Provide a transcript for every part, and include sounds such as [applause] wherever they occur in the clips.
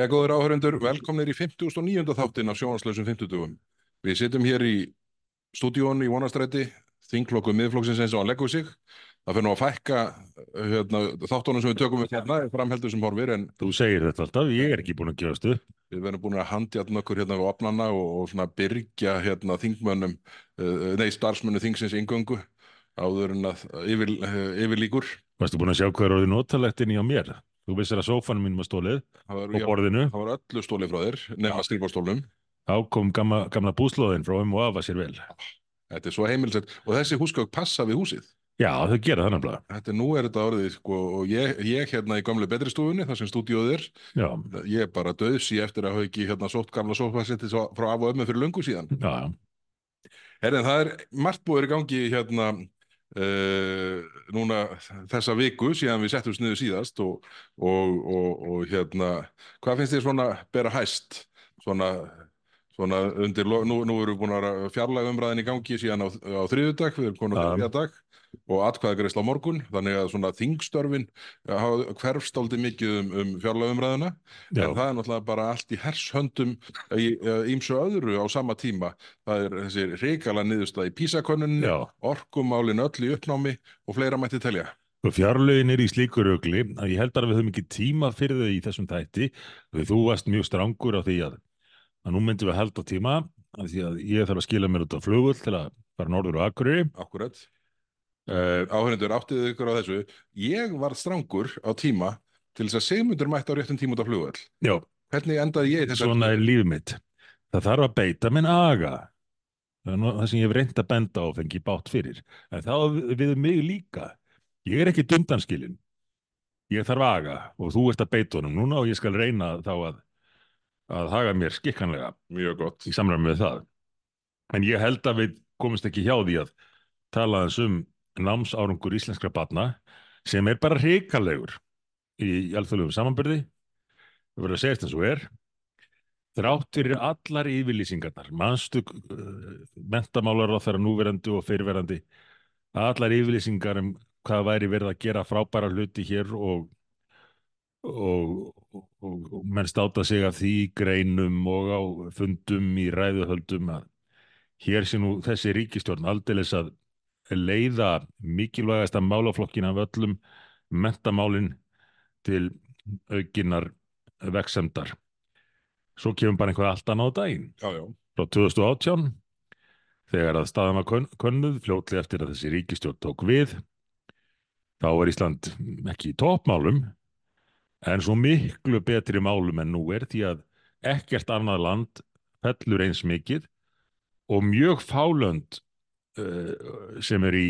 Jæja, góður áhörundur, velkomnir í 59. þáttin af sjónvarslausum 50. Við sittum hér í stúdíón í vonastræti, þingklokku miðflokksins eins og hann leggur sig. Það fyrir nú að fækka hérna, þáttunum sem við tökum við hérna, framheldur sem horfir, en Þú segir þetta alltaf, ég er ekki búin að gefast upp. við verðum búin að handjatna okkur hérna við opnana og, og svona byrgja hérna þingmönnum, uh, nei, starfsmönnu þingsins ingöngu áður en að yfir, uh, yfir líkur. Varstu búin að sjá hvað er orðið notalegt inn í á mér? Þú vissir að sófanum mínum var stólið var, og borðinu. það var öllu stólið frá þér, nema skrifbárstólnum. Þá kom gamla, gamla búslóðin frá um og af að sér vel. Þetta er svo heimilsett og þessi húsgögg passa við húsið. Já, þau gera það nefnilega. Þetta nú er þetta orðið sko og ég, ég hérna í gamlu betri stofunni þar sem stúdíóð er Já, ég er bara döðsi eftir að hafa ekki hérna sótt gamla sófasetti frá af og ömmu fyrir löngu síðan já. Herðin það er margt búið í gangi hérna uh, núna þessa viku síðan við settum sniðu síðast og, og, og, og hérna hvað finnst þér svona bera hæst? Svona Svona undir, nú, nú erum við búin að fjarlæga umræðin í gangi síðan á, á þriðudag, við erum komin á Ja. þriðudag og atkvæðagreisla á morgun, þannig að svona þingstörfin hafa hverfst aldrei mikið um, um fjarlæga umræðina, já. en það er náttúrulega bara allt í hershöndum í ímsu öðru á sama tíma. Það er þessi reikala niðurstað í písakönnunni, já. orkumálin öll í uppnámi og fleira mætti telja. Og fjárlögin er í slíku rögli að ég held að við höfum ekki tíma fyrir þau í þessum þætti. Því þú varst mjög strangur á því að, að nú myndum við að halda tíma af því að ég þarf að skila mér út á flugull til að fara norður á Akureyri. Akkurat. Uh, Áhörnendur, áttið ykkur á þessu. Ég var strangur á tíma til þess að Sigmundur mætti á réttum tíma út á flugvöll. já, Hvernig endaði ég í þessar svona er lífið mitt. Það þarf að beita minn aga. Það sem ég hef reynd að benda á fengi bátt fyrir. En þá við, við mig líka. Ég er ekki dundanskilin. Ég þarf aga og þú ert að beita honum núna og ég skal reyna þá að, að haga mér skikkanlega Mjög gott. í samræmi með það. En ég held að við komumst ekki hjá því að tala aðeins um námsárangur íslenskra batna sem er bara hrikalegur í alþjóðlegum samanbyrði. Það verður að segja eins og er. Þrátt fyrir allar yfirlýsingarnar, manstu uh, mentamálar á þeirra núverandi og fyrirverandi, allar yfirlýsingar um hvað væri verið að gera frábæra hluti hér og, og, og, og menn státa sig af því greinum og á fundum í ræðuhöldum að hér sé nú þessi ríkistjórn aldeilis að leiða mikilvægasta málaflokkin af öllum mentamálin til aukinar veksemdar. Svo kemur bara einhvað allt annað á daginn. Já, já. Frá 2018, þegar að staðan var kön- könnuð, fljótlega eftir að þessi ríkistjórn tók við, þá er Ísland ekki í toppmálum, en svo miklu betri málum en nú er því að ekkert annað land fellur eins mikið og mjög fálönd uh, sem er í,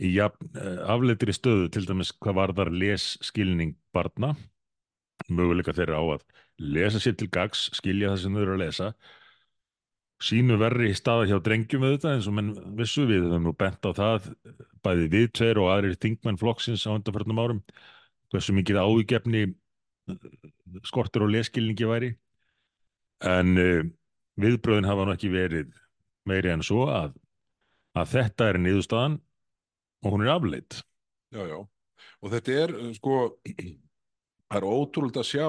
í jafn, uh, afleitri stöðu til dæmis hvað varðar lesskilning barna. Möguleika þeirra á að lesa sér til gags, skilja það sem þau eru að lesa. Sínu verri staða hjá drengjum auðvitað eins og menn vissu við höfum nú bent á það bæði við tveir og aðrir þingmenn flokksins á undanförnum árum hversu mikið ávígefni skortur og leskilningi væri en uh, viðbröðin hafa nú ekki verið meiri en svo að, að þetta er niðurstaðan og hún er afleitt Já, já. Og þetta er, uh, sko, það er ótrúlega að sjá,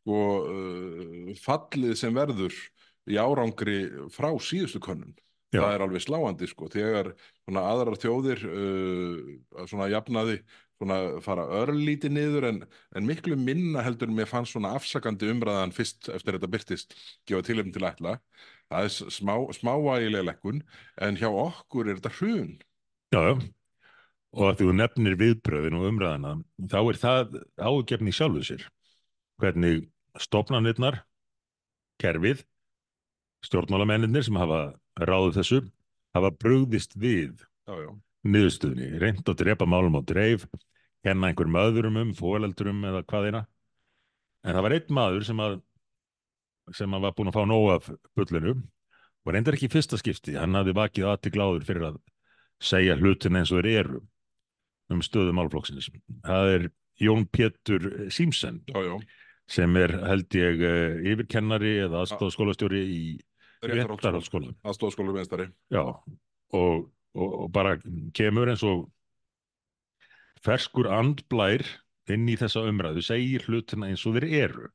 sko, uh, fallið sem verður í árangri frá síðustu könnun. Já. Það er alveg sláandi, sko, þegar svona aðrar þjóðir uh, svona jafnaði svona fara örlítið niður en, en miklu minna heldur mér fannst svona afsakandi umræðan fyrst eftir þetta byrtist gefa tilefni til ætla. Það er smá, smávægilega lekkun en hjá okkur er þetta hrun. Já, já. Og að þú nefnir viðbröðin og umræðina, þá er það ágefni í sjálfu sér. Hvernig stofnanirnar, kerfið, stjórnmálamennir sem hafa ráðið þessu, hafa brugðist við Já, já. Niðurstöðni, reynd að drepa málum á dreif, kenna einhverjum öðrum um, fóreldurum eða hvað eina. En það var einn maður sem að, sem að var búinn að fá nóg af bullinu og reyndar ekki í fyrsta skipti, hann hafði vakið aðtikláður fyrir að segja hlutin eins og þeir eru um stöðu málflokksins. Það er Jón Pétur Símsen Já, já. sem er held ég eh, yfirkennari eða aðstofskólastjóri í réttarhaldsskóla. Aðstofskólu meðstari. Og, og, og bara kemur eins og ferskur andblær inn í þessa umræðu segir hlutina eins og þeir eru.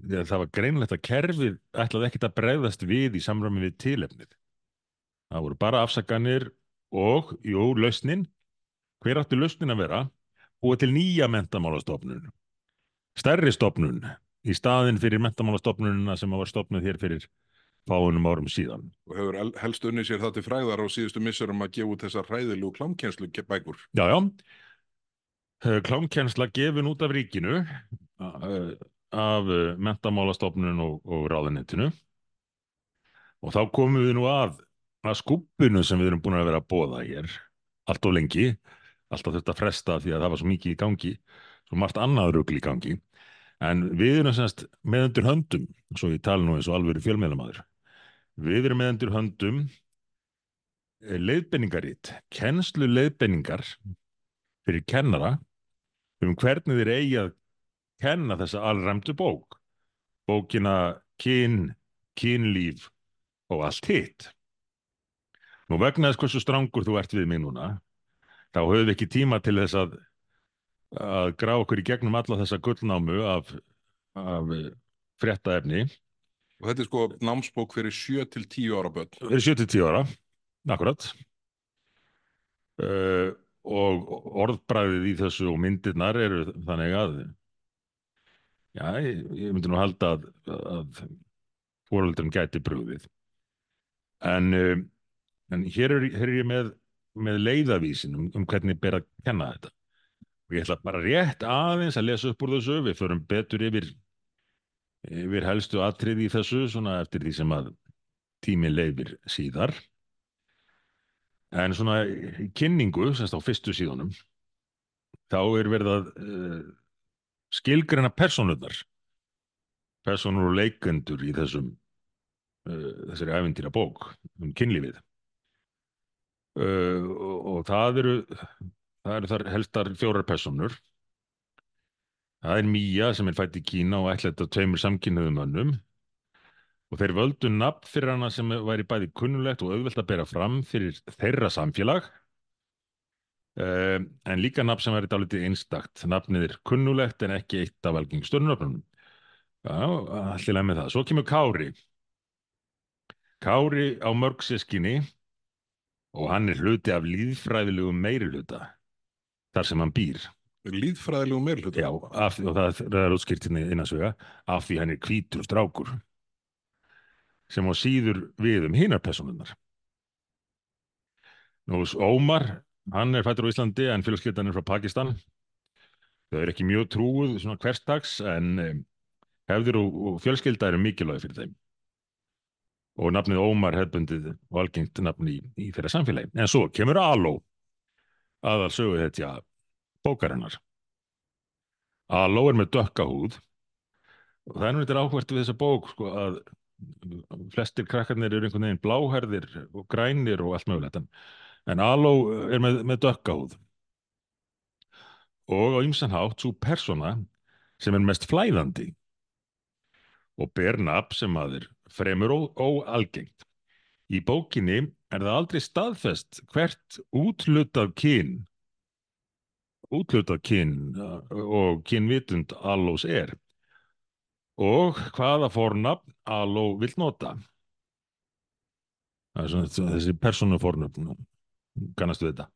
Það var greinlegt að kerfið ætlaði ekkert að bregðast við í samræmi við tilefnið. Það voru bara afsakanir og, jú, lausnin. Hver áttu lausnin að vera? Búið til nýja mentamálastofnun. Stærri stofnun í staðin fyrir mentamálastofnununa sem var stofnuð hér fyrir fáunum árum síðan. Og hefur el- helst unni sér það til fræðar á síðustu missurum að gefa út þessar hræðilegu klámkenslu bækur. Já, já. Eh, Klámkennsla gefin út af ríkinu, eh, af eh, mentamálastofnun og, og ráðunetinu. Og þá komum við nú að, að skúppinu sem við erum búin að vera að bóða hér allt of lengi, alltaf þetta fresta því að það var svo mikið í gangi, svo margt annað rugl í gangi. En við erum semst með undir höndum, svo ég tala nú eins og alvöru fjölmiðlamaður, við erum með undir höndum leiðbenningarít, kennslu leiðbenningar fyrir kennara um hvernig þeir eigi að kenna þessa allræmdu bók. Bókina kyn, kynlíf og allt hitt. Nú vegna þess hversu strangur þú ert við mig núna, þá höfum við ekki tíma til þess að, að grá okkur í gegnum alla þessa gullnámu af, af fréttaefni. Og þetta er sko námsbók fyrir 7 til 10 ára börn. Erum 70 ára, akkurat. Uh, og orðbræðið í þessu og myndirnar eru þannig að já, ég, ég myndi nú halda að, að fóröldurinn gæti brugðið en, uh, en hér, er, hér er ég með, með leiðavísin um, um hvernig ber að kenna þetta og ég ætla bara rétt aðeins að lesa upp úr þessu við förum betur yfir yfir helstu atrið í þessu svona eftir því sem að tíminn leifir síðar En svona kynningu, semst á fyrstu síðunum, þá er verið að uh, skilgreina personurnar, personur og leikendur í þessum, uh, þessari æfintýra bók um kynlífið. Uh, og, og það eru, það eru þar helstar fjórar personur. Það er Mía sem er fætt í Kína og ætlaði þetta tveimur samkynniðum önnum og þeir völdu nafn fyrir hana sem væri bæði kunnulegt og auðvelt að bera fram fyrir þeirra samfélag. Uh, en líka nafn sem væri dálítið einstakt. Nafnið er kunnulegt en ekki eitt af algengstöðunöfnum Já, allir með það. Svo kemur Kári. Kári á mörg sískinni og hann er hluti af líðfræðilegum meiri hluta þar sem hann býr Líðfræðilegu meirhluta. Já, af, og það, það er útskýrt hérna innansvega af því hann er hvítur strákur sem á síður við um hinar personunnar. Nú, Ómar, hann er fættur á Íslandi en félagskeitan er frá Pakistan. Þau eru ekki mjög trúið svona hverstags en hefðir og, og fjölskylda eru mikilvæg fyrir þeim. Og nafnið Ómar hefðbundið og algengt nafn í, í þeirra samfélagi. En svo kemur Aló aðal sögu þetta bókarinnar. Aló er með dökka húð og það er nú eitthvað áhvert við þessa bók sko að flestir krakkarnir eru einhvern veginn bláherðir og grænir og allt mögulegt en, en Aló er með, með dökkahúð og á ymsan hátt svo persóna sem er mest flæðandi og ber nafn sem að er fremur óalgengt. Í bókinni er það aldrei staðfest hvert útlutað kyn útlutað kyn og kynvitund Alós er og hvaða fornafn Aló vill nota. Þessi persónufornöfn, kannastu þetta.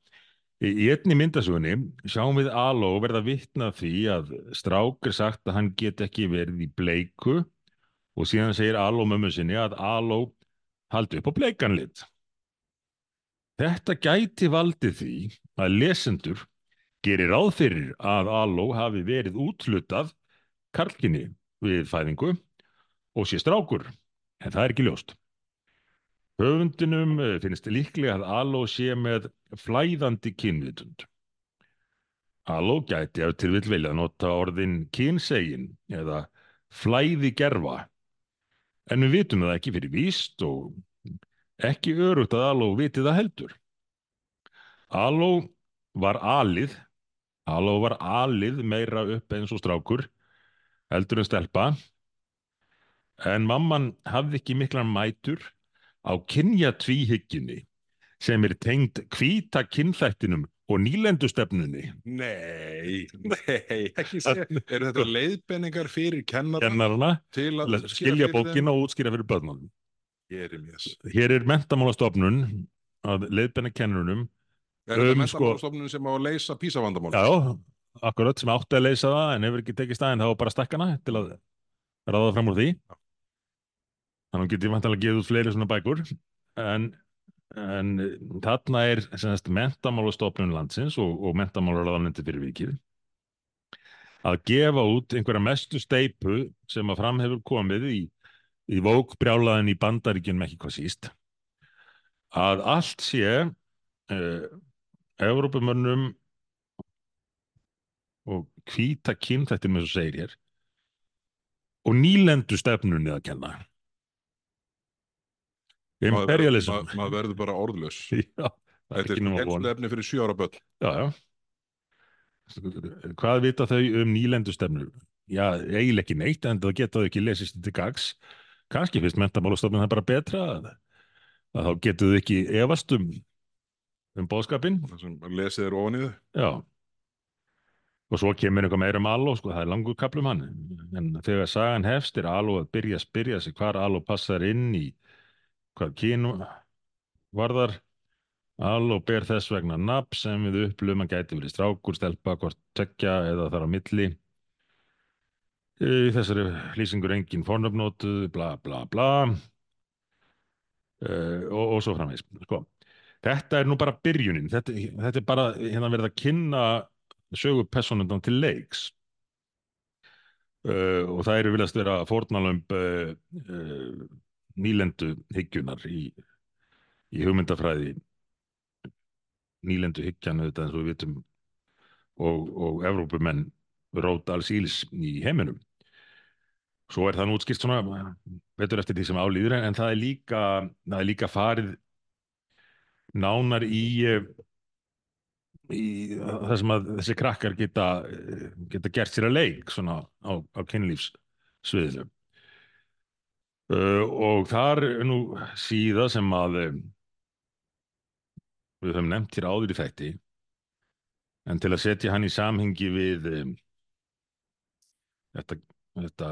Í, einni myndasugunni sjáum við Aló verða vittna því að strák er sagt að hann get ekki verið í bleiku og síðan segir Aló mömmu sinni að Aló haldi upp á bleikanlit. Þetta gæti valdið því að lesendur gerir ráð fyrir að Aló hafi verið útlutað karlkinni við fæðingu og sé strákur, en það er ekki ljóst. Höfundinum finnst líklega að Aló sé með flæðandi kynvitund. Aló gæti ef til vil vilja nota orðin kynsegin eða flæði gerfa, en við vitum það ekki fyrir víst og ekki örugt að Aló viti það heldur. Aló var alið, Aló var alið meira upp eins og strákur, heldur en stelpa en mamman hafði ekki miklar mætur á kynja tvíhyggjunni sem er tengd hvíta kynþættinum og nýlendustefnunni Nei, [laughs] nei, ekki sé. Eru þetta leiðbenningar fyrir kennara kennarana til að að skilja bókina og útskýra fyrir börnunum. Jeremías. Hér er mentamálastofnun að leiðbenna kennurunum Er þetta Um, mentamálastofnun sem á að leysa písavandamál? Já, akkurat sem átti að leysa það en hefur ekki tekið staðinn þá bara stakkana til að ráða fram úr því. Þannig að hún geti vantanlega gefið út fleiri svona bækur en, en þarna er mentamálastofnun landsins og, og mentamálaráðanendi fyrir vikið að gefa út einhverja mestu steipu sem að fram hefur komið í, í vók brjálaðin í bandaríkjunum ekki hvað síst. Að allt sé uh, Evrópumönnum og hvíta kynþættir með svo segir hér og nýlendu stefnunni að kenna imperialism Maður maður verður bara orðlaus. [laughs] já, Þetta er von helslefni fyrir sjö ára börn. já, já. hvað vita þau um nýlendu stefnu já, eiginlega ekki neitt en það geta þau ekki lesist til gags kannski finnst mentamálastofnun það bara betra að, að þá getur þau ekki efast um um bóðskapin lesið er ofan í þau. Já. Og svo kemur einhver meira um Aló, sko, það er langur kaplum hann. En þegar sagan hefst er Aló að byrja að spyrja sig hvar Aló passar inn í hvað kínu varðar. Aló ber þess vegna nafn sem við upplöfum að gæti verið strákur, stelpa, hvort tekja eða þar á milli. Þessari lýsingur engin fórnöfnótu, bla bla bla. Uh, og, og svo framvegis. Sko, þetta er nú bara byrjunin. Þetta, þetta er bara hérna verið að kynna sögu personundan til leiks. Uh, og það eru viljast vera fórnalömb uh, uh, nýlendu hyggjunar í, í hugmyndafræði. Nýlendu auðvitað eins og við vitum og, og Evrópumenn rót alls íls í heiminum. Svo er það nú útskilt svona betur eftir því sem álýður en það er líka, það er líka farið nánar í í það sem að þessi krakkar geta, geta gert sér að leik svona á, á kynlífssviðinu. Uh, og þar nú síða sem að við höfum nefnt hér áður í þætti en til að setja hann í samhengi við um, þetta, þetta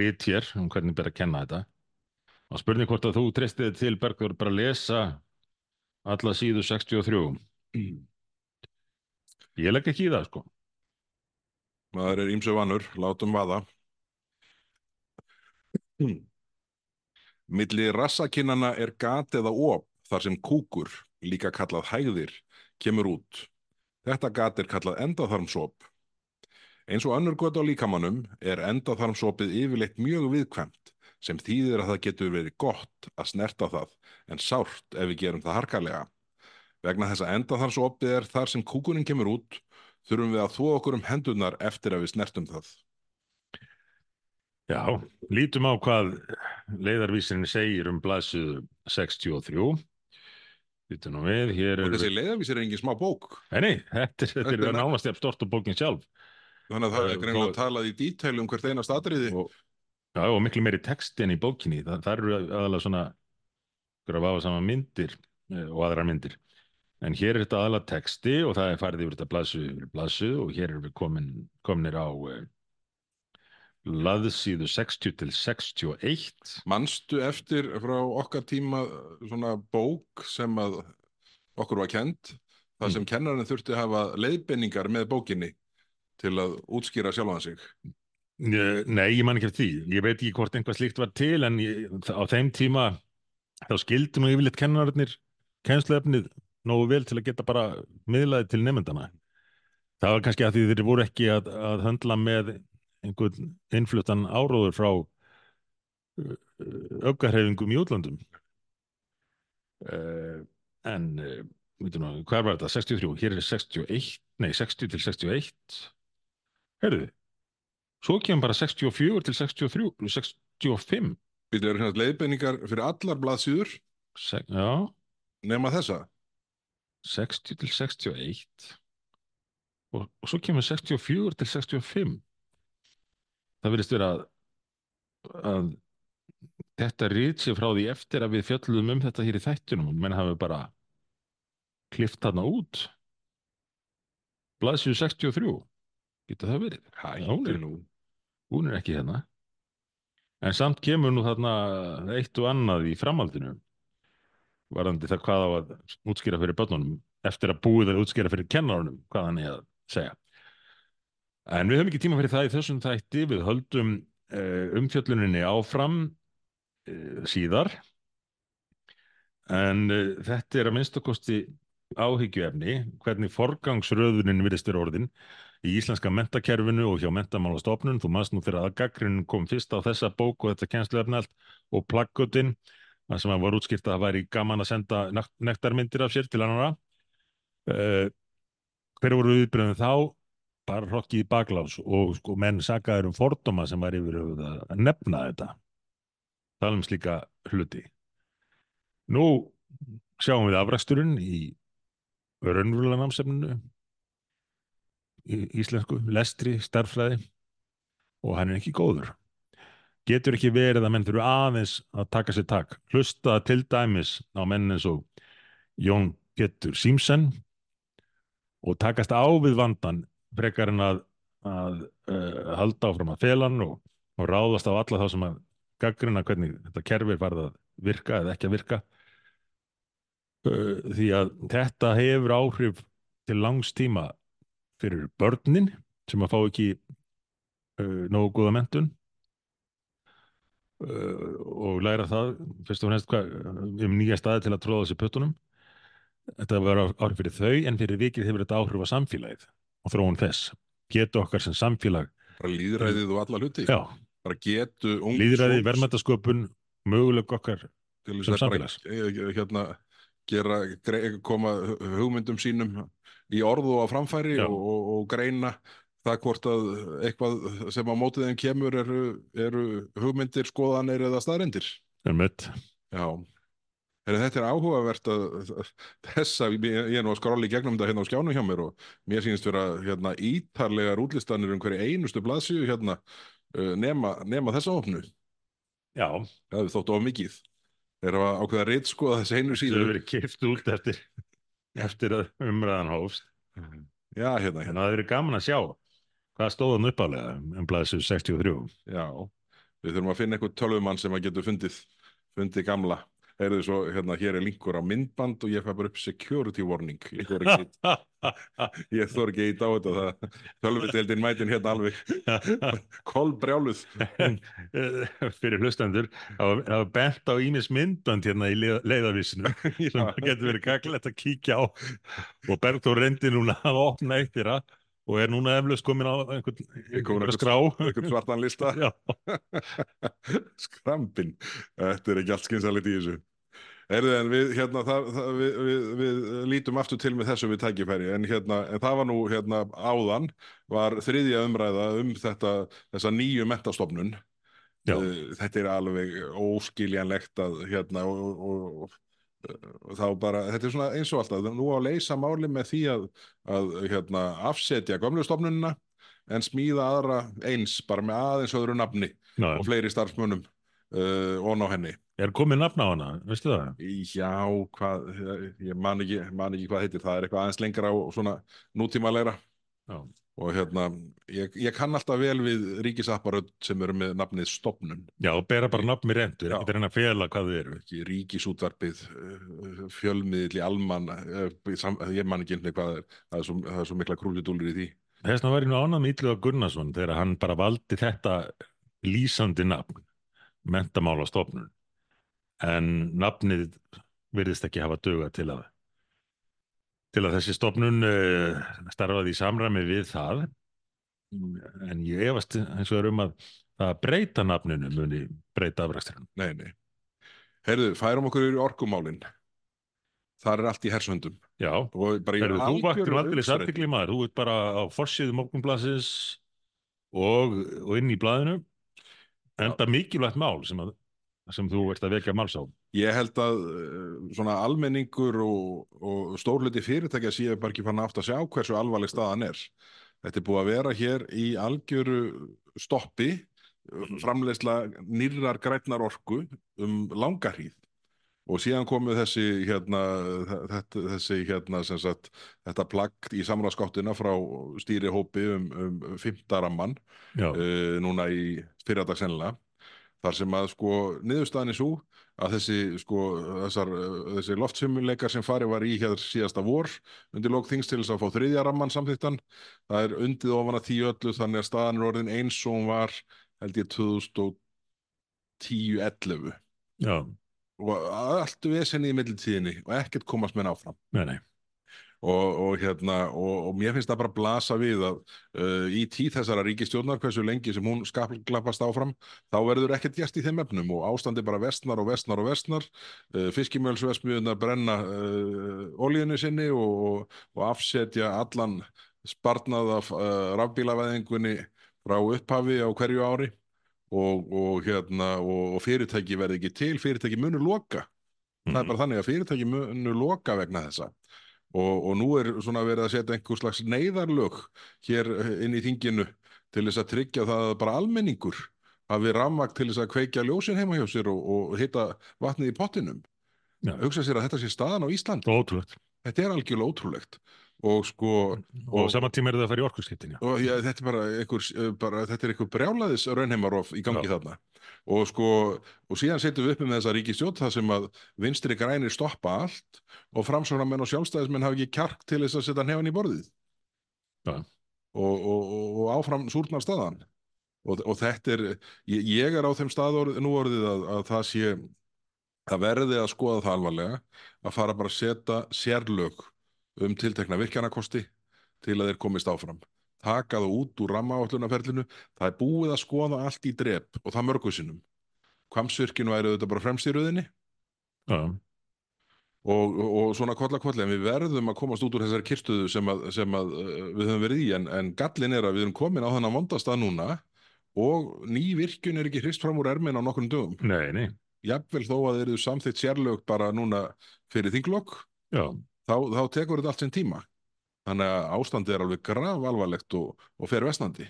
rít hér um hvernig ber að kenna þetta og spurning hvort að þú treystið til Bergur bara að lesa alla síðu 63 [clears throat] Ég legg ekki í það, sko. Maður er ímsu vanur, látum vaða. [clears throat] Milli rassakinnana er gat eða op þar sem kúkur, líka kallað hægðir, kemur út. Þetta gat er kallað endaþarmsop. Eins og önnur gött á líkamannum er endaþarmsopið yfirleitt mjög viðkvæmt sem þýðir að það getur verið gott að snerta það en sárt ef við gerum það harkalega. Vegna þess að endaþarmsopið er þar sem kúkurinn kemur út þurfum við að þó okkur um hendurnar eftir að við snertum það. Já, lítum á hvað leiðarvísirinn segir um blaðsuðu 63. Lítum nú við, hér Og er... þessi leiðavísir er engin smá bók. Nei, þetta er, þetta er nánast jafn stort og bókin sjálf. Þannig að það er er greinlega góð- talað í dítæl um hvert einast atriði. Og, já, og miklu meiri texti en í bókinni. Það, það eru aðalega svona ykkur að vafa sama myndir eh, og aðrar myndir. En hér er þetta aðalega texti og það er farið yfir þetta blaðsuðu yfir blaðsuðu og hér erum við komin, kominir á uh, laðsíðu 60 til 61. Manstu eftir frá okkar tíma svona bók sem að okkur var kent, það Mm. sem kennarinn þurfti að hafa leiðbenningar með bókinni til að útskýra sjálfan sig. Eh, Nei, ég man ekki eftir því. Ég veit ekki hvort einhvað slíkt var til en ég, á þeim tíma þá skildi nú yfirleitt kennararnir kennsluefnið nógu vel til að geta bara miðlaði til nefndana. Það var kannski að því þeir voru ekki að, að höndla með einhvern innfluttan áróður frá aukahreyfingum í útlöndum. Uh, en, hvað var þetta? 63, hér er 61, nei 60 til 61. Herðu, Svo kemur bara 64 til 63, 65. Við erum hérna leiðbenningar fyrir allar blaðsýður Se, já, nema þessa. 60 til 61. Og, og svo kemur 64 til 65. Það verðist vera að, að þetta rít sér frá því eftir að við fjöllum um þetta hér í þættunum menn hafi bara klift þarna út blaðsíðu 63 getur það verið er- nú. Hún er ekki hérna. En samt kemur nú þarna eitt og annað í framhaldinu varandi það hvað á að útskýra fyrir börnunum eftir að búið að útskýra fyrir kennarunum hvað hann er að segja. En við höfum ekki tíma fyrir það í þessum þætti. Við höldum uh, umfjölluninni áfram uh, síðar. En uh, þetta er að minnstakosti áhyggjuefni hvernig forgangsröðunin virðist vera orðin í íslenska mentakerfinu og hjá mentamálastofnun. Þú maður nú fyrir að gaggrinn kom fyrst á þessa bók og þetta kennsluefni allt og plaggutinn, það sem var útskýrt að það væri gaman að senda nekt- nektarmyndir af sér til annara. Uh, hver voru viðbröðum þá? Bara hrokkið í baklás og sko menn sakaður um fordóma sem var yfir að nefna þetta. Tala um slíka hluti. Nú sjáum við afræksturinn í raunverulega námsefninu í íslensku, lestri, starffræði og hann er ekki góður. Getur ekki verið að menn þurfu aðeins að taka sér tak. Hlusta til dæmis á menn eins og Jón Pétur Símsen og takast á við vandan frekar en að, að uh, halda áfram að felan og, og ráðast á alla þá sem að gaggrina hvernig þetta kerfi er farið að virka eða ekki að virka uh, því að þetta hefur áhrif til langs tíma fyrir börnin sem að fá ekki uh, nógu góða mentun uh, og læra það fyrst og fremst hvað, um nýja staði til að tróða þessi puttunum. Þetta var áhrif fyrir þau en fyrir vikið hefur þetta áhrif á samfélagið og þróun þess. Getu okkar sem samfélag. Bara líðræðið og alla hluti. já, Bara getu ungs líðræði, fólks verðmættasköpun möguleg okkar sem að bara samfélags. eh, hérna, gera, koma hugmyndum sínum í orðu og framfæri og, og, og greina það hvort að eitthvað sem á mótið þeim kemur eru, eru hugmyndir, skoðanir eða staðrendir. er mött Já. Heri, þetta er áhugavert að þessa, ég er nú að skróla í gegnum þetta hérna á skjánum hjá mér og mér sýnist vera hérna ítarlegar útlistanir um hverju einustu blaðsíu hérna uh, nema, nema þessa opnu. já, Það hefur þótt of mikið. Þeir hafa ákveða reyt skoða þessi einu það síður. hefur verið kipt út eftir eftir að umræðan hófst Já, hérna, en hérna. það hefur verið gaman að sjá hvað stóðan uppálega um blaðsum 63 Já, við þurfum að finna einhvern tölvumann sem að getur fundið, fundið gamla. Heyrðu svo, hérna, hér er linkur á myndband og ég fæ bara upp security warning. Ég þor ekki, [laughs] ég þor ekki ít á þetta. Það, tölvudeildin mætin hérna alveg [laughs] kolbrjáluð. fyrir hlustendur það var bent á ímis myndbönd hérna í leið- leiðarvísinu [laughs] sem getur verið gaglegt að kíkja á og Bergþór reyndi núna að opna eitt þeirra og er núna eflaust komin á einhvern, einhvern skrá Einhvern svartan lista. Skrampin. Þetta er ekki allt skynsalegt í þessu. Erðu en við, hérna, það, það, við, við, við lítum aftur til með þessu við tækifæri, en, hérna, en það var nú hérna, áðan, var þriðja umræða um þetta, þessa nýju mentastofnun. Já. Eh, Þetta er alveg óskiljanlegt að hérna og, og, og, þá bara, þetta er svona eins og alltaf, nú á leysa máli með því að, að hérna, afsetja gömlu stofnunina en smíða aðra eins, bara með aðeins öðru nafni Já, og fleiri starfsmönnum uh, og ná henni. Er komið nafn á hana, veistu það? Já, hvað, ég man ekki, man ekki hvað heitir, það er eitthvað aðeins lengra og svona nútímalegra Já. og hérna, ég, ég kann alltaf vel við ríkisapparöð sem eru með nafnið stopnun, Já, bera bara nafn mér endur, Já. ekki reyna að fela hvað þið eru. ekki ríkisútvarpið, uh, fjölmiðli, almann, uh, sam, ég man ekki einhvern hvað það er, það er svo, það er svo mikla krúlidúlir í því. Þess vegna var ég nú ánað með Ítluga Gunnarsson þegar hann bara valdi þetta lýsandi nafn, mentamálastofnun. En nafnið virðist ekki hafa dugað til að til að þessi stofnun uh, starfaði í samræmi við það en ég efast eins og er um að það að breyta nafninu muni breyta afræksturinn. Nei, nei. Heyrðu, færum okkur í orkumálin. Þar er allt í hersöndum. Já, Heru, þú vaktir allir sartikli maður, þú ert bara á forsíðu morgunblasins og, og inn í blaðinu enda mikilvægt mál sem, að, sem þú ert að vekja máls á. Ég held að uh, svona almenningur og, og stórluti fyrirtækja séu bara ekki fann aftur að sjá hversu alvarleg staðan er. Þetta er búið að vera hér í algjöru stoppi, framleiðsla nýrrar grænnar orku um langa hríð og síðan komu þessi hérna, þetta, þessi hérna sem sagt, þetta plagg í samráðskáttina frá stýrihópi um, um fymtaramman já, uh, núna í fyrradag sennilega þar sem að sko niðurstaðan er svo að þessi sko þessar, uh, þessi loftsumuleikar sem farið var í hér síðasta vor undir lók þings til þess að fá þriðja ramman samþýttan það er undið ofan að tíu öllu þannig að staðan er orðin eins og hún var held ég 2010-11 já, og allt vesenni í millitíðinni og ekkert komast með áfram. Nei, nei, og, og hérna og, og mér finnst það bara blasa við að uh, í tíð þessara ríkistjórnar hversu lengi sem hún skaplappast áfram þá verður ekkert gert í þeim efnum og ástandi bara vestnar og vestnar og vestnar uh, fiskimjölsvesmiðunar brenna uh, olíunni sinni og, og afsetja allan sparnað af uh, rafbílavæðingunni frá upphafi á hverju ári. Og, og, hérna, og, og fyrirtæki verði ekki til, fyrirtæki munu loka. Það er Mhm. bara þannig að fyrirtæki munu loka vegna þessa og, og nú er svona verið að setja einhver slags neyðarlög hér inn í þinginu til þess að tryggja það að bara almenningur hafi rammakt til þess að kveikja ljósin heima hjá sér og, og hitta vatnið í pottinum. Já. hugsa sér að þetta sé staðan á Ísland ótrúlegt. Þetta er algjörlega ótrúlegt og sko og, Og- á sama tíma er það að fara í orkuskiptin já, og já, þetta er bara einhver, eh, bara, þetta er einhver brjálaðis raunheimarof í gangi Já. þarna. Og sko, og síðan setjum við upp með þessa ríkistjótt það sem að vinstri grænir stoppa allt og framsóknarmenn og sjálfstæðismenn hafa ekki kjark til þess að setja nefn í borðið. Og, og, og, áfram súrnar staðan. Og, og þetta er, ég, ég er á þeim stað orð, nú orðið að, að það sé það verði að skoða það alvarlega að fara bara að setja sérlög um tiltekna virkjanakosti til að þeir komist áfram. Taka það út úr rammaállunarferlinu það er búið að skoða allt í drep og það mörgu sinnum. Kvamsvirkinu væri þetta bara fremst í rauðinni já, og, og, og svona kolla kolli en við verðum að komast út úr þessari kirstuðu sem, að, sem að, uh, við höfum verið í en, en gallin er að við erum komin á þennan vondastað núna og ný virkjun er ekki hrist fram úr ermin á nokkrum dögum. Nei, nei. Jafnvel þó að þeir eru samþýtt sérlög bara núna fyrir þinglokk já, þá, þá tekur þetta allt sinn tíma. Þannig að ástandið er alveg graf alvarlegt og, og fer vestnandi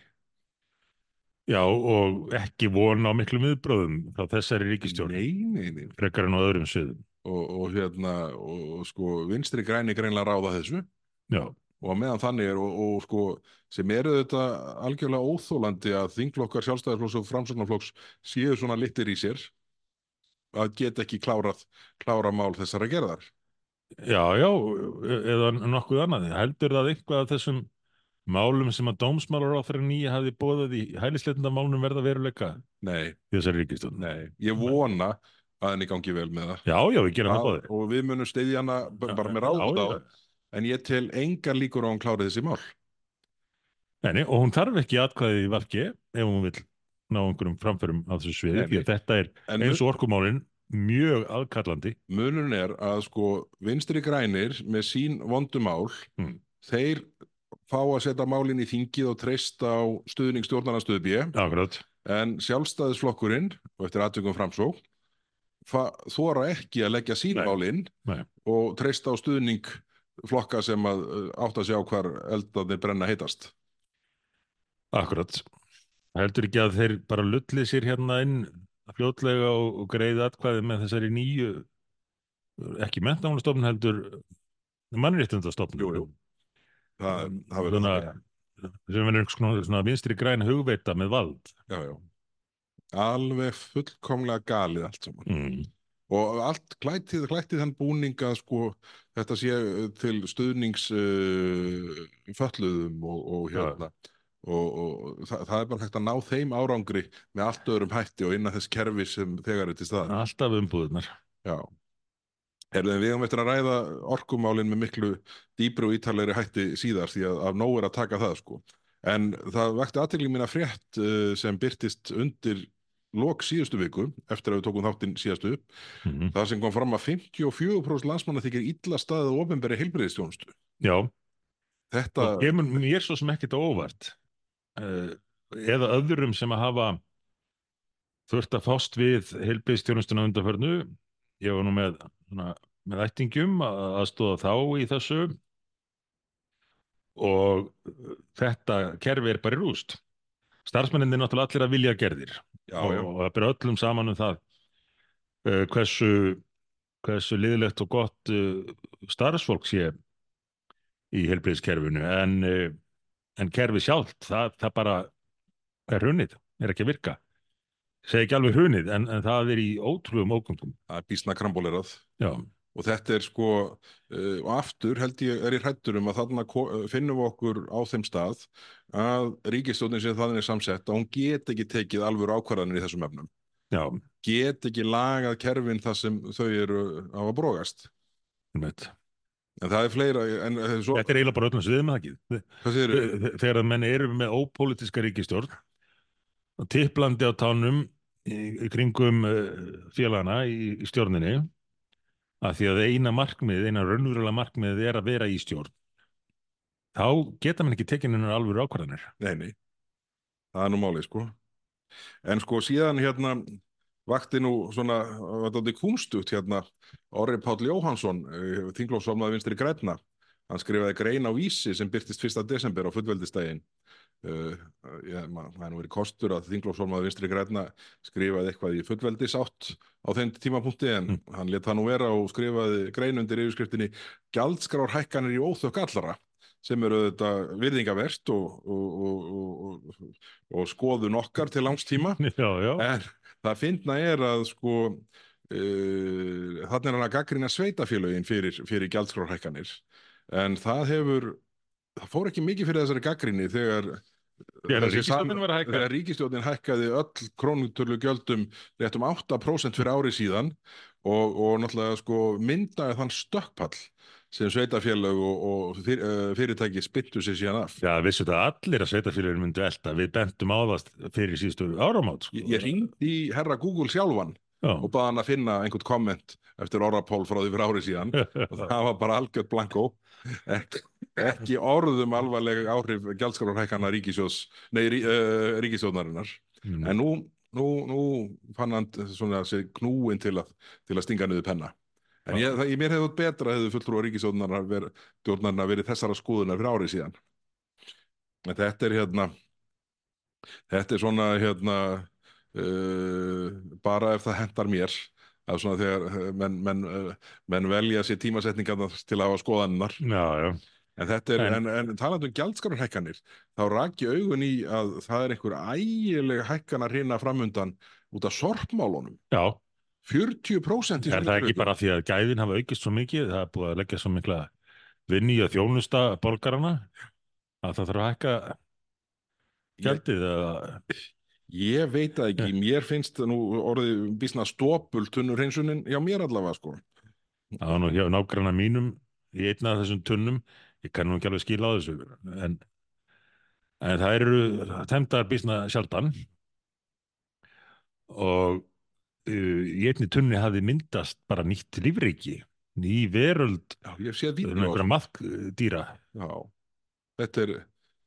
já, og ekki von á miklum viðbröðum frá þessari ríkistjórn nei, nei, nei. frekar en á öðrum sviðum. Og, og hérna og, og sko vinstri græni greinlega ráða þessu. Já, og meðan þannig er og, og sko sem eru þetta algjörlega óþólandi að þingflokkar sjálfstæðarflokks og framsóknarflokks séu svona litir í sér að geta ekki klárað klára mál þessara gerðar já, já eða nokkuð annað. Heldur það eitthvað af þessum málum sem að dómsmálar á þeirra nýja hafi bóðað í hælisleitindamálunum verða veruleika nei, í þessari ríkistjórn nei, ég vona að henni gangi vel með það. Já, já, við gerum það bóðið og við munum steyðja hana bara með ráð á en ég tel engar líkur á hún klári þessi mál. Nei, og hún þarf ekki atkvæðið í valki ef hún vil ná einhverjum framförum á þessu sviði, því að þetta er en eins og orkumálin mjög aðkallandi. munurinn er að sko vinstri grænir með sín vondumál Mm. þeir fá að setja málinn í þingið og treysta á stuðning Akkurat. en sjálfstæðisflokkurinn og eftir aðtökum framsók þóra ekki að leggja sín málinn og treysta á stuðning flokka sem að uh, átta sig á hvar eldarnir brenna heitast Akkurat. Heldur ekki að þeir bara lulli sér hérna inn fljótlega og, greiði atkvæði með þessari nýju, ekki mentamálastofnun heldur jú. það, það verður það sem verður svona vinstri græn hugveita með vald. já, já. alveg fullkomlega galið allt saman Mm. og allt klættið, klættið þann búning að sko þetta sé uh, til stuðnings uh, fölluðum og, og hérna og, og það, það er bara hægt að ná þeim árangri með allt öðrum hætti og innan þess kerfi sem þegar er til staðar Alltaf umbúðunar. Við höfum eftir að ræða orkumálin með miklu dýbru og ítalegri hætti síðar því að af nóg er að taka það sko en það vakti aðtekli mín að frétt uh, sem byrtist undir lok síðustu viku eftir að við tókum þáttinn síðastu upp Mm. Það sem kom fram að 54% landsmanna þykir illa staðið og ofinberi heilbreyðistjónustu. Já, Þetta, og kemur mér svo sem ekkert á óvart eða öðrum sem að hafa þurft að fást við heilbyrðstjónustuna undanförnu ég var nú með, svona, með ættingum að aðstóða þá í þessu. Og uh, þetta kerfi er bara í rúst. Starfsmenninni er náttúrulega allir að vilja gerðir. Já, og, já, og það byrja öllum saman um það uh, hversu hversu liðlegt og gott uh, starfsfólk sé í helbriðskerfinu en, uh, en kerfi sjálft, það, það bara er hrunið, er ekki að virka segi ekki alveg hrunið en, en það er í ótrúum ógöngum Það er bísna krambolerað. já, Og þetta er sko, uh, og aftur held ég er í hrættur um að þarna uh, finnum við okkur á þeim stað að ríkistjóðin sem þannig er samsett að hún get ekki tekið alvöru ákvarðanir í þessum efnum. já, Get ekki lagað kerfin þar sem þau eru á að brógast. einmitt. En það er fleira, en uh, svo, þetta er eiginlega bara öllum sviðum það ekki? Þegar að menn eru með ópolítiska ríkistjórn og tipplandi á tánum í, kringum uh, félagana í, í stjórninni að því að eina markmið, eina raunverulega markmið er að vera í stjórn þá geta mann ekki tekið hennar alvöru ákvarðanir. Nei, nei, það er nú málið sko. En sko síðan hérna vakti nú svona, þetta kunstugt hérna, Orri Páll Jóhansson, þinglófsformaði vinstri grænna, hann skrifaði grein á vísi sem byrtist 1. desember á fullveldistægin. Uh, ja, það er nú verið kostur að þinglófsformaði vinstri grænna skrifaði eitthvað í fullveldisátt á þeim tímapunkti en Mm. hann let það nú vera og skrifaði grein undir yfirskriftinni Gjaldskrár hækkanir í óþökk allra sem eru þetta virðingaverst og, og, og, og, og skoðun okkar til langs tíma [laughs] já, já, en það finna er að sko uh, þannig er hann að gaggrina sveitafélögin fyrir, fyrir gjaldskrárhækkanir en það hefur það fór ekki mikið fyrir þessari gaggrinni þegar ríkistjórnin hækkaði öll krónutölu gjöldum rétt um 8% fyrir ári síðan og, og náttúrulega sko myndaði þann stökkpall sem sveitafélög og, og fyr, uh, fyrirtæki spyttu sér síðan af. Já, vissu þetta allir að sveitafélagin myndu elta. Við bentum á það fyrir síðustu áramót sko. Ég, ég ringdi í herra Google sjálfan já, og baði hann að finna einhvern komment eftir orrapól frá því fyrir árið síðan. [laughs] Og það var bara algjört blanko. Ekki, ekki orðum alvarleg áhrif gjaldskrárhækana ríkisjós nei, rí, uh, ríkisjónarinnar Mm. en nú, nú, nú fann hann svona knúin til að, til að stinga niður penna en ég, það, mér hefði þótt betra hefði fulltrúa ríkisjónarnar verið, stjórnarnar verið þessara skoðunar fyrir árið síðan. En þetta er hérna þetta er svona hérna uh, bara ef það hendar mér það er svona þegar uh, menn, menn, uh, menn velja sér tímasetningarnar til að hafa skoðannar já, já, en er, En- en, talandi um gjaldskararhækkanir þá ég augun í að það er einhver ægileg hækkan að hrina framundan út af sorpmálunum. Já 40% í Er það ekki bara því að gæðin hafa aukist svo mikið, það er búið að leggja svo mikla vinni í að þjónusta borgarana að það þarf að hækka gjaldið eða? Ég veit það ekki, mér finnst nú orðið bísna stópul tunnur hreinsunin, já mér allavega sko. Það var nú hjá nágranna mínum í einna af þessum tunnum, ég kann nú ekki alveg skila á þessu en, en það eru temdar býsna sjaldan. Og uh, í einni tunni hafi myndast bara nýtt lífriki, ný veröld. Maðkdýra Já, þetta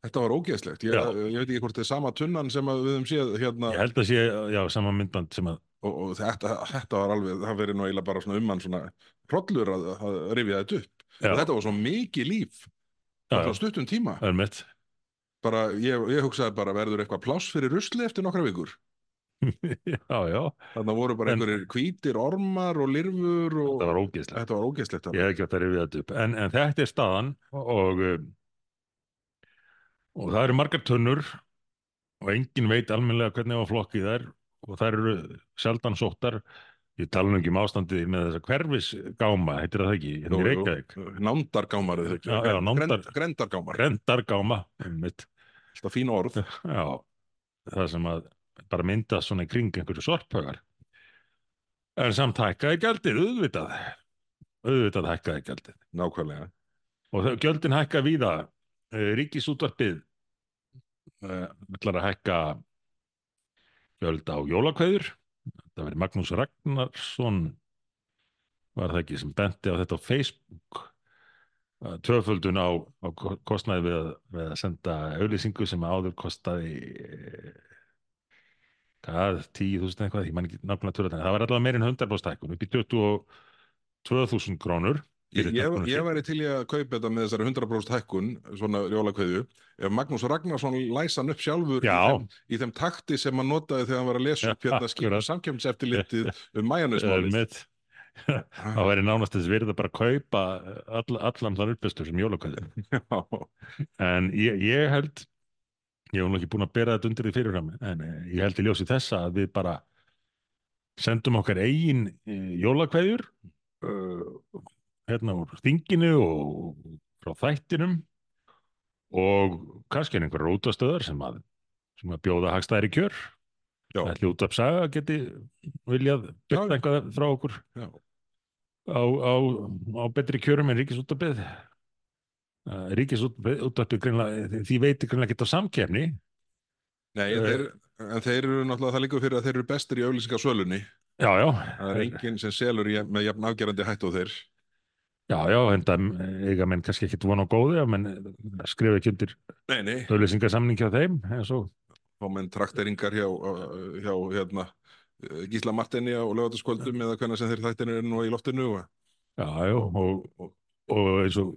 þetta var ógeðslegt, ég, ég veit ekki hvort þetta er sama tunnan sem við höfum séð hérna. Ég held að sé, já, sama myndband sem að og, og þetta, þetta var alveg, það verið nú eiginlega bara svona um hann svona hrollur að, að rifja þetta upp. Já, þetta var svo mikið líf á stuttum tíma. Bara, ég, ég hugsaði bara verður eitthvað pláss fyrir rusli eftir nokkra vikur já, já, þannig voru bara einhverjir hvítir ormar og lirfur og það var ógeðslegt. Þetta var ógeðslegt ég hef ekki átt að rifja þetta upp. En, en þetta er staðan og um, og það eru margar tunnur og enginn veit almennilega hvernig á flokki það er og það eru sjaldan sóttar. Ég tala nú ekki um ástandið með þessa hverfisgáma, heitir það ekki? Hérna í Reykjavík, nándargámar eða ekki? Já, já, nándar- Grend- grendargámar, grendargáma einmitt, þetta fín orð. [laughs] Já það sem að bara myndast svona í kring einhverju sorphaugar en samt hækkaði gjaldið, auðvitað auðvitað hækkaði gjaldið nákvæmlega Og þau- gjöldin hækka víða. Eh, Ríkisútvarpið uh, ætlar að hækka gjöld á jólakveður. Það verið Magnús Ragnarsson var það ekki sem benti á þetta á Facebook. Uh, Tvöföldun á, á ko- kostnaði við, við að senda auðlýsingu sem áður kostaði 10.000 eitthvað, ég man ekki nákvæmlega tölu það var allavega meirinn 100% hækkun upp í 22.000 krónur Ég, ég, ég væri til í að kaupa þetta með þessari 100% hækkun, svona jólakveðju, ef Magnús Ragnarsson læsa hann upp sjálfur í þeim, í þeim takti sem hann notaði þegar hann var að lesa upp hérna skýra Akkurat. samkjöfnseftirlitið um. [laughs] Einmitt. það væri nánast þess að bara kaupa all, allan þann uppestur sem jólakvæði [laughs] Já, en ég, ég held ég hef nú ekki búin að bera þetta undir því fyrirfram en eh, ég held í ljósi þessa að við bara sendum okkar eigin eh, jólakveðjur uh, hérna úr þinginu og frá þættinum og kannski er einhverjar útastöðar sem að, sem að bjóða hagstæðri kjör. Já, ætli út af saga geti viljað byrta eitthvað frá okkur á, á, á betri kjörum en ríkisútabið ríkisútabið greinlega, því veitir greinlega á samkefni Nei, Eh. þeir, en þeir eru náttúrulega, það líka fyrir að þeir eru bestir í auðlýsingasölunni. já, já, Það er enginn sem selur í, með jafn afgerandi hættu og þeir. já, já, enda eiga menn kannski ekkit von á góði menn skrifa ekki undir auðlýsingasamning hjá þeim og, fá menn trakteringar hjá, hjá hérna, Gísla Martini á lögataskvöldum eða hvernig sem þeir þættinir eru nú í loftinu. og- já, já, og, og, og eins og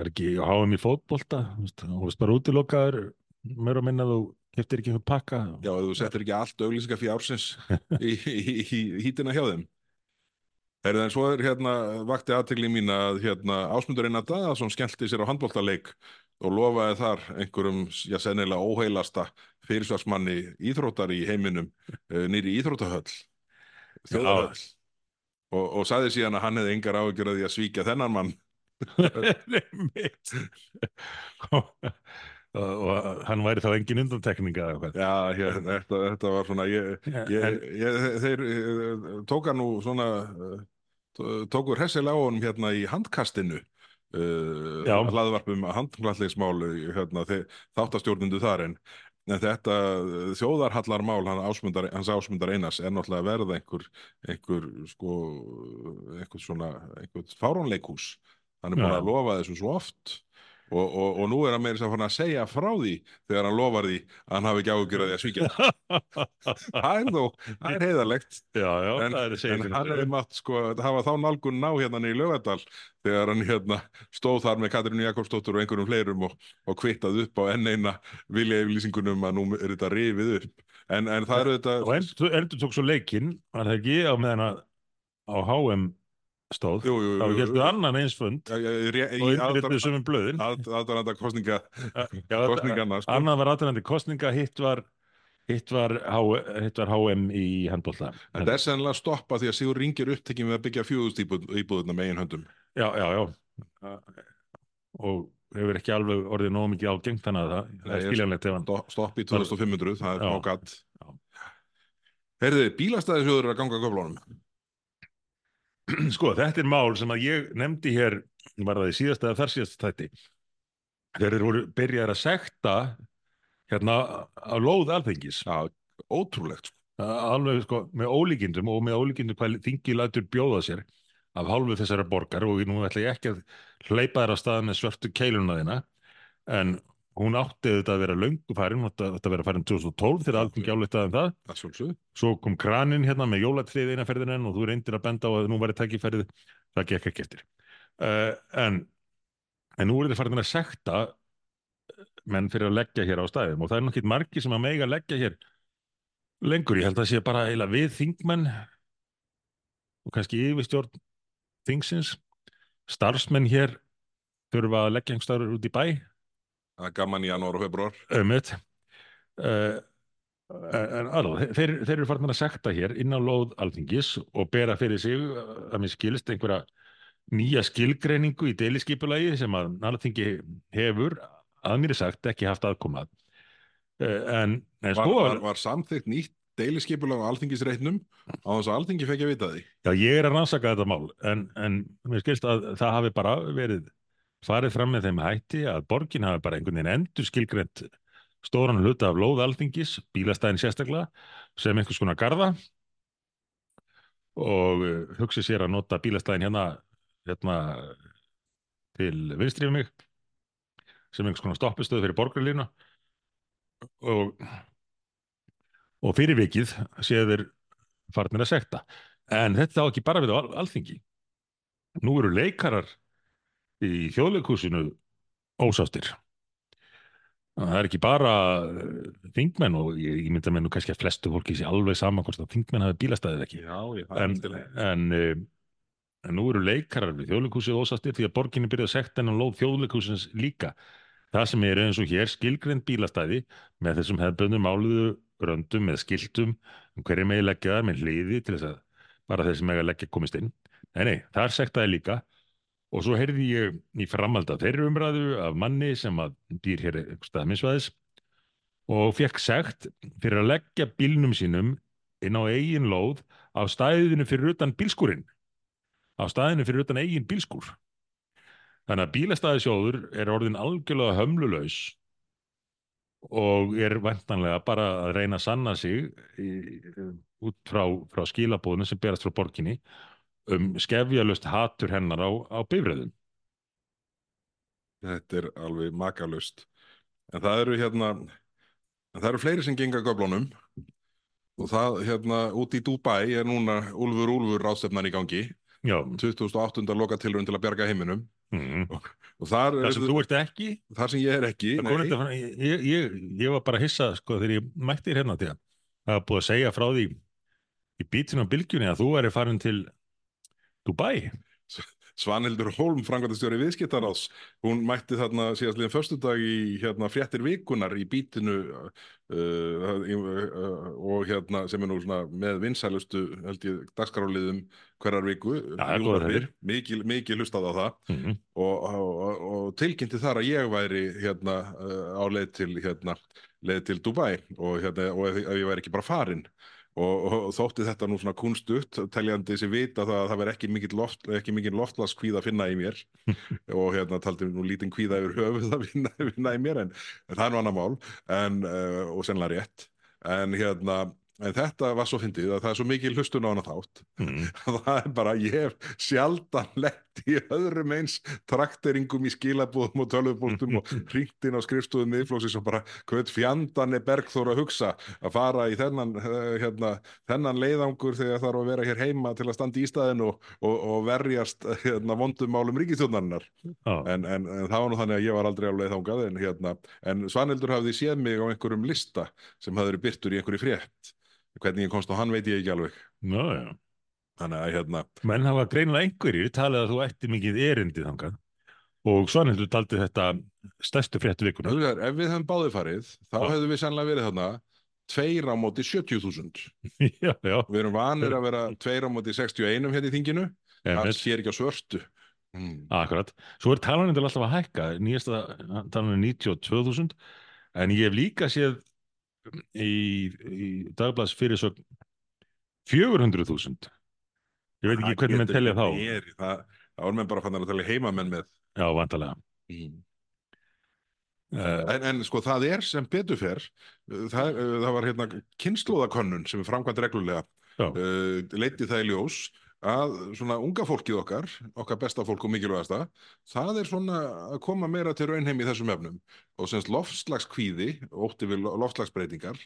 er ekki háum í fótbolta og veist bara útilokaður mér og minna þú keftir ekki einhvern pakka Já, þú settir ekki allt auðlýsingar fyrir ársins [laughs] í, í, í, í hítina hjá þeim. Heyrðu, en svo er hérna, vakti aðtegli mín að hérna, Ásmundur Einar Daðarsson skellti sér á handboltaleik og lofaði þar einhverjum, já, sennilega óheilasta fyrirsvarsmanni íþróttar í heiminum uh, nýri íþróttahöll, þjóðahöll. Og, og sagði síðan að hann hefði engar áhyggjur að því að svíkja þennan mann. Og, hann væri þá engin undantekninga eða eitthvað? Já, hér, þetta, þetta var svona, ég, ég, ég, þeir uh, tóka nú svona, uh, tó- tóku hressilega á honum hérna í handkastinu, uh, hlaðvarpum handkastlingsmál, hérna, þeir, þáttastjórnundu þar en, en þetta þjóðarhallarmál hann ásmundar, hans ásmundar einas er náttúrulega verða einhver, einhver, sko, einhver svona, einhver fáránleikús. Hann er búin að lofa þessu svo oft. Og, og, og nú er hann meira þess að að segja frá því þegar hann lofar því að hann hafi ekki áhugjur að að svíkja [laughs] það er þó, það er heiðarlegt. Já, já, en, það er að en hann hefði mátt sko hafa þá nálgun ná hérna í Laugadal þegar hann hérna stóð þar með Katrínu Jakobsdóttur og einhverjum fleirum og, og kvittað upp á enn eina vilja yfirlýsingunum að nú er þetta rifið upp. En, en það eru þetta og endur, tók svo leikinn var það ekki á meðan að á HM stóð. Jú, jú, þá jú, heldur annan eins fund Já, já, ré- í og undirrituðu sömum blöðin. að- aðdraganda kosninga Já, [laughs] kosninganna sko. annan var aðrænandi kostninga hitt var hitt var, hitt var HM í handbólta en það er sennilega stoppa því að Sigur ringir upptekinn við að byggja fjóðust íbúðuna með einn höndum. Já, já, já. Og hefur ekki alveg orðið nóg mikið ágengt þannig að það, það er skiljanlegt stopp í 2500, það er Já. Herðu, bílastæðisjóður er að ganga köflunum [clears throat] sko, þetta er mál sem að ég nefndi hér var það í síðasta eða þarsíðasta þætti þeir eru voru byrjar að sekta hérna á lóð alþengis Já, ótrúlegt sko. alveg sko með ólíkindum og með ólíkindum hvað þingi lætur bjóða sér af hálfu þessara borgar og nú ætla ég ekki að hleypa þér á stað með svörtu keiluna þína en hún átti þetta að vera löngu farin, hún átti að vera farin 2012 þegar alþingi álitaði um það. Það svo kom kranin hérna með jólatrið eina ferðin enn og þú reyndir að benda á að nú væri tækifærið. Það gekk ekki eftir. Uh, en, en nú er þið farin að sekta menn fyrir að leggja hér á staðum og það er nokkið margi sem að mega leggja hér lengur, ég held að sé bara eila við þingmenn og kannski yfirstjórn þingsins. Starfsmenn hér þurfa að leggja einhverstaður út í bæ Það er gaman í janúar og februar ömmit uh, en alveg, þeir, þeir eru farin að sekta hér inn á lóð alþingis og bera fyrir sig að mér skilst einhverja nýja skilgreiningu í deiliskypulagi sem að alþingi hefur að mér er sagt ekki haft aðkomað uh, en, en var, sko var, var samþykkt nýtt deiliskipulag á alþingisreitnum á þess að alþingi fekk að vita því? Já, ég er að rannsaka þetta mál en, en mér skilst að það hafi bara verið farið fram með þeim hætti að borgin hafi bara einhvern veginn endur skilgreint stóran hluta af lóð alþingis, bílastæðin sérstaklega, sem einhvers konar garða og uh, hugsi sér að nota bílastæðin hérna, hérna til vinstri við mig sem einhvers konar stoppistöð fyrir borgarlínu. Og og fyrir vikið þeir farnir að sekta. En þetta á ekki bara við á al alþingi. Nú eru leikarar í þjóðleikúsinu ósástir það er ekki bara uh, þingmenn og ég, ég mynda með nú kannski að flestu fólki sé alveg saman hvort að þingmenn hafi bílastæðið ekki Já, ég en, en uh, en nú eru leikarar við þjóðleikhúsið ósastir því að borginni byrja að sekta hennan lóð þjóðleikhúsins líka. Það sem er eins og hér skilgrind bílastæði með þessum hefðböndum máluðu röndum með skiltum um hverju megi leggja það með hliði til þess að bara þessi megi að leggja komist inn. Nei, nei, þar sektaði líka og svo heyrði ég í framhald af þeirri umræðu af manni sem að býr hér eitthvað staðminsvæðis og fekk sekt fyrir að leggja bílnum sínum inn á eigin lóð á stæðinu fyrir utan bílskúrin á staðinu fyrir utan eigin bílskúr. Þannig að bílastæðisjóður er orðin algjörlega hömlulaus og er vantanlega bara að reyna að sanna sig í, út frá, frá skilabóðinu sem berast frá borginni um skefjalust hatur hennar á, á bifröðum Þetta er alveg makalust en það eru hérna en það eru fleiri sem genga göflunum. Og það hérna út í Dubai er núna Úlfur Úlfur ráðstefnan í gangi. Já, 2008. loka tilraun til að bjarga heiminum. Mm. og, og þar, það sem þú ert ekki? Þar sem ég er ekki Það þetta ég, ég, ég, var bara hissað sko þegar ég mætti þér hérna til að það var búið að segja frá því í bítinu á bylgjunni að þú væri farin til Dubai. Svanhildur Holm, frangvæntastjóri viðskiptaráðs, hún mætti þarna síðast liðan föstudag í hérna fréttir vikunar í bítinu uh, uh, og hérna sem er nú svona með vinsælustu dagskráliðum hverjar viku, Júlarbir, mikil, mikil hlustað á það Mm -hmm. og, og, og tilkynnti þar að ég væri hérna uh, á leið til hérna, leið til Dubai og, hérna, og ef, ef ég væri ekki bara farin og, og þótti þetta nú svona kunstutt teljandi sem vita það að það veri ekki mikið loft, loftlaskvíða að finna í mér. [laughs] Og hérna taldi nú lítinn kvíða yfir höfuð að finna, [laughs] finna í mér en, en það er nú annar mál. En, uh, og sennilega rétt. En hérna En þetta var svo fyndið að það er svo mikið hlustun á hana þátt. Mm. [laughs] það er bara, ég hef sjaldan lett í öðrum eins trakteringum í skilabúðum og tölvupúltum og [laughs] hringt inn á skrifstúðum miðflóksins og bara, hvað fjandan er Bergþór að hugsa að fara í þennan, eh, hérna, þennan leiðangur þegar þarf að vera hér heima til að standa í staðinu og, og, og verjast hérna, vondum málum ríkistjónarinnar Já, en, en, en það var nú þannig að ég var aldrei alveg þangað en, hérna, en Svanhildur hafði séð mig á einhverjum lista sem hafði byrtur í einhverju frétt. Hvernig ég komst á hann veit ég ekki alveg. Já. Þannig að hérna Menn hafa greinilega einhverjir talið að þú ætti mikið erindið þangað og Svanhildur taldi þetta stærstu fréttu vikuna. Þú veist, ef við hefum báðið farið þá Já. hefðum við sannlega verið þarna tveir á móti 70.000 [laughs] já, já. við erum vanir að vera tveir á móti 61 hérna í þinginu það sér ekki á svörtu mm. Akkurat. Svo er talanindal alltaf að hækka. Nýjasta talan er 92.000 en ég hef líka séð í, í dagblads fyrir svo 400.000. Ég veit ekki hvernig menn telja þá. er, það, það var menn bara fannar að telja heimamenn með Já, vantarlega. mm. Uh, en, en sko það er sem betur fer uh, það, það var hérna kynnslóðakönnun sem er framkvæmt reglulega uh, leiti það í ljós að svona unga fólkið okkar okkar besta fólk og mikilvægasta það er svona að koma meira til raunheim í þessum efnum og semst loftslagskvíði ótti við lo- loftslagsbreytingar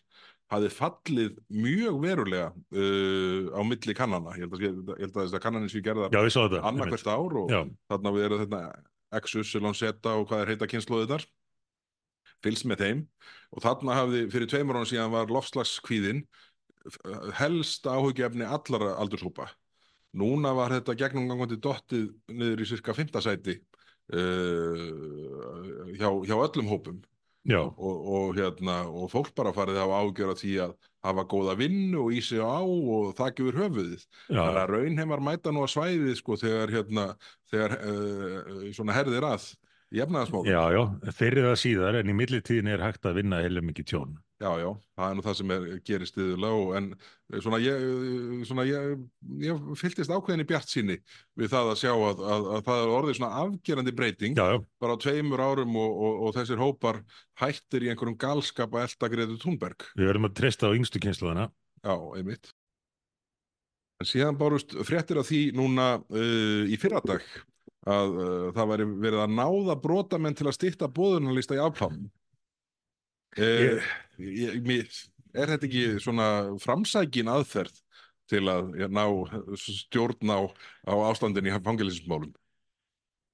hafði fallið mjög verulega uh, á milli kannana. Ég held að, að þess að kannanin séu gerða hvert ár og Já, þarna við erum þetta Exus, Lonsetta og hvað er heita kynnslóðinar fylgst með þeim. Og þarna hafði fyrir tveimur án síðan var lofslagskvíðin helst áhugjefni allara aldurshópa. Núna var þetta gegnumgangandi dottið niður í cirka fymtasæti uh, hjá, hjá öllum hópum og, og, hérna, og fólk bara farið að ágjöra því að hafa góða vinnu og í sig á og þakki yfir höfuðið. Raunheimar mæta nú að svæðið sko þegar hérna þegar uh, svona herðir að í efnaðasmálum já, já, fyrir það síðar en í millitíðin er hægt að vinna heila mikið tjón. já, já, það er nú það sem er, gerist yðurlega og en svona ég, svona ég, ég fylltist ákveðin í bjart síni við það að sjá að, að, að það er orðið svona afgerandi breyting Já, já, bara á tveimur árum og, og, og þessir hópar hættir í einhverjum galskap að elda Gretu Thunberg við verðum að treysta á yngstu kynsluðana. Já, einmitt. En síðan bárust fréttir af því núna uh, í fyrradag að uh, það væri verið að náða brotamenn til að stýtta bóðunarlista í afplán. Uh, mér, er þetta ekki svona framsækin aðferð til að ja, ná stjórn á, á ástandin í fangilismálum?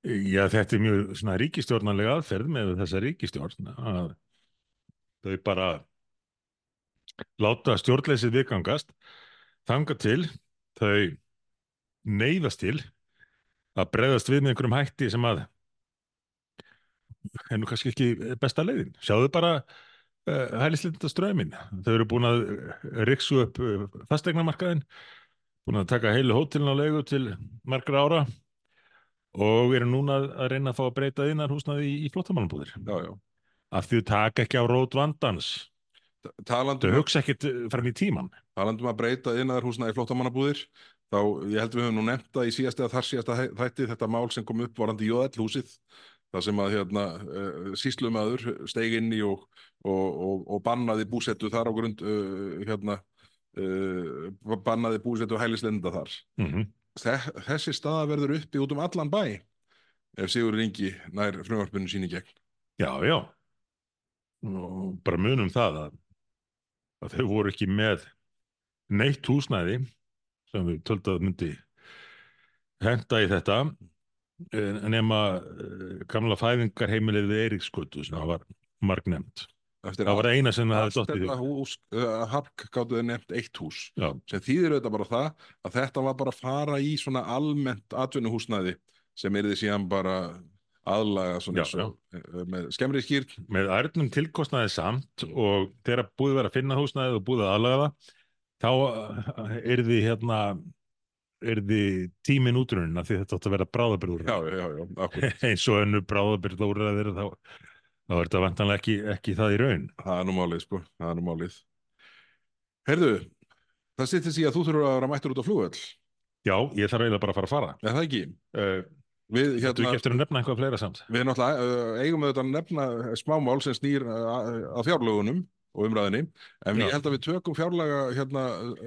Já, þetta er mjög svona ríkistjórnarlega aðferð með þessa ríkistjórn að þau bara láta stjórnleysið viðgangast þanga til þau neyðast til að bregðast við með einhverjum hætti sem að er nú kannski ekki besta leiðin. Sjáðu bara uh, hælislinda strömin. Þau eru búin að riksu upp uh, fastegnamarkaðin, búin að taka heilu hótelin á leigu til margra ára og eru núna að reyna að fá að breyta innar húsnaði í, í flottamannbúðir. Já, já. Af því þau taka ekki á rót vandans. Þau hugsa ekkit fram í tíman. talandi um að breyta innaðarhúsna í flottamannabúðir, þá ég held við höfum nú nefnt það í síðasta þar síðasta þætti þetta mál sem kom upp varandi Jóðall húsið, það sem að hérna, uh, síslumæður steig inn í og, og, og, og bannaði búsettu þar á grund, uh, hérna, uh, bannaði búsettu hælislenda þar. Mm Þe þessi staða verður uppi út um allan bæ ef Sigur Ingi nær frumvarpinu sín í gegn. Já, já. Og bara munum það að, að þau voru ekki með neitt húsnæði sem við töldu að myndi henda í þetta eh, nema eh, gamla fæðingarheimilið við Eiríksgötu sem var margnefnd. Eftir Það var eina sem það hefði dottið í. Hús, uh, Hark gáttu þau nefnt eitt hús. Já, sem þýðir auðvitað bara það að þetta var bara að fara í svona almennt atvinnuhúsnæði sem er þið síðan bara aðlaga svona Já, og, uh, með skemmri skýr. Með ærnum tilkostnaði samt og þegar búið var að finna húsnæðið og búið að aðlaga það þá yrði hérna yrði tíminn útrunin af því þetta átti að vera bráðabyrður Já, já, já, akkur [laughs] eins og önnu bráðabyrður þá, þá er þetta vantanlega ekki, ekki það í raun. Það er nú málið, sko, það er nú málið. Heyrðu, það sittir því að þú þurfur að vera mættur út á flugvöll. Já, ég þarf eiginlega bara að fara að fara. Er það ekki? uh, Við, Þú hérna, ekki eftir að nefna eitthvað fleira samt? Við náttúrulega uh, eigum auðvitað að nefna smámál sem snýr uh, að fjárlögunum og umræðinni, en Já. ég held að við tökum fjárlaga hérna,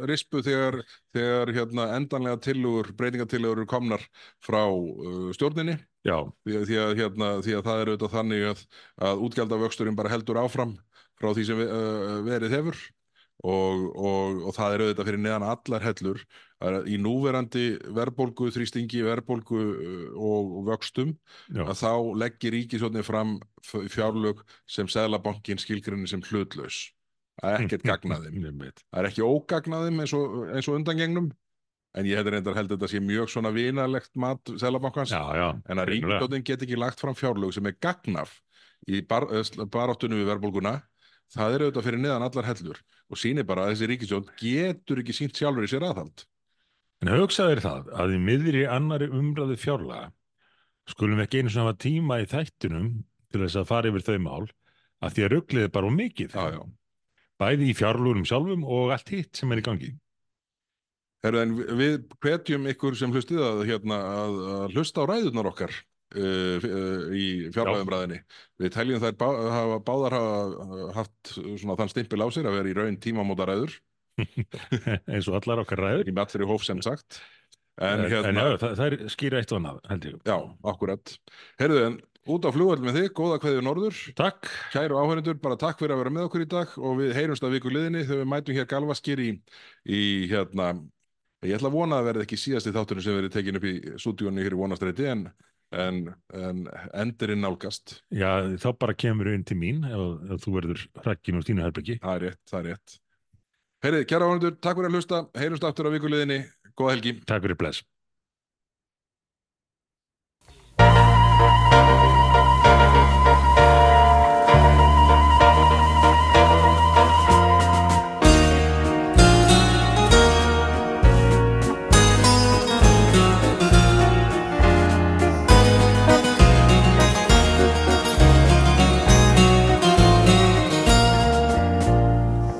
rispu þegar, þegar hérna, endanlega tillögur, breytingatillögur eru komnar frá uh, stjórninni. Því, því, að, hérna, því að það er auðvitað þannig að, að útgjaldavöxturinn bara heldur áfram frá því sem uh, verið hefur og, og, og það er auðvitað fyrir neðan allar hellur í núverandi verðbólgu, þrýstingi, verðbólgu uh, og, vöxtum já, að þá leggir ríkisjóðni fram fjárlög sem Seðlabankin skilgrinni sem hlutlaus. Það er ekkert. [laughs] Einmitt. Það er ekki ógagnaðim eins og, eins og undangengnum, en ég hefði reyndar held að þetta sé mjög svona vinalegt mat já en að ríkisjóðin get ekki lagt fram fjárlög sem er gagnaf í bar, baráttunum við verðbólguna, það er auðvitað fyrir neðan allar hellur og sýnir bara að þessi ríkisjóð getur ekki sínt sjálfur í sér aðhald. En hugsaðir það að í miðri annari umræðu fjárlaga skulum við ekki einu svona tíma í þættunum til þess að fara yfir þau mál að því að rugglið er bara of mikið Já, já. bæði í fjárlugunum sjálfum og allt hitt sem er í gangi Herru, en við- hvetjum ykkur sem hlustið að, hérna, að, hlusta á ræðurnar okkar uh, uh, í fjárlæðumræðinni. Við teljum þær bá, hafa, báðar hafa haft svona þann stimpil á sér að vera í raun tímamóta ræður, [laughs] eins og allar okkar ræður með allir í hóf sem sagt. En, en, hérna, já, það, það er skýra eitt og annað held ég já, akkurat. Herru, en út á flugvöld með þig, góða kveðið norður. Takk, Kæru áhörendur, bara takk fyrir að vera með okkur í dag og við heyrumst að viku liðinni þegar við mætum hér galvaskir í, í hérna, ég ætla að vona að verði ekki síðasti þátturinn sem verið tekin upp í stúdíunni hér í vonastræti en, en, en endurinn nálgast. já þá bara kemur inn til mín ef, ef þú verður hrakkin úr þínu herbyggi Það er rétt, það er rétt. Heyrið, kæra áhörendur, takk fyrir að hlusta, heyrumst aftur á viku liðinni, góða helgi. Takk fyrir bless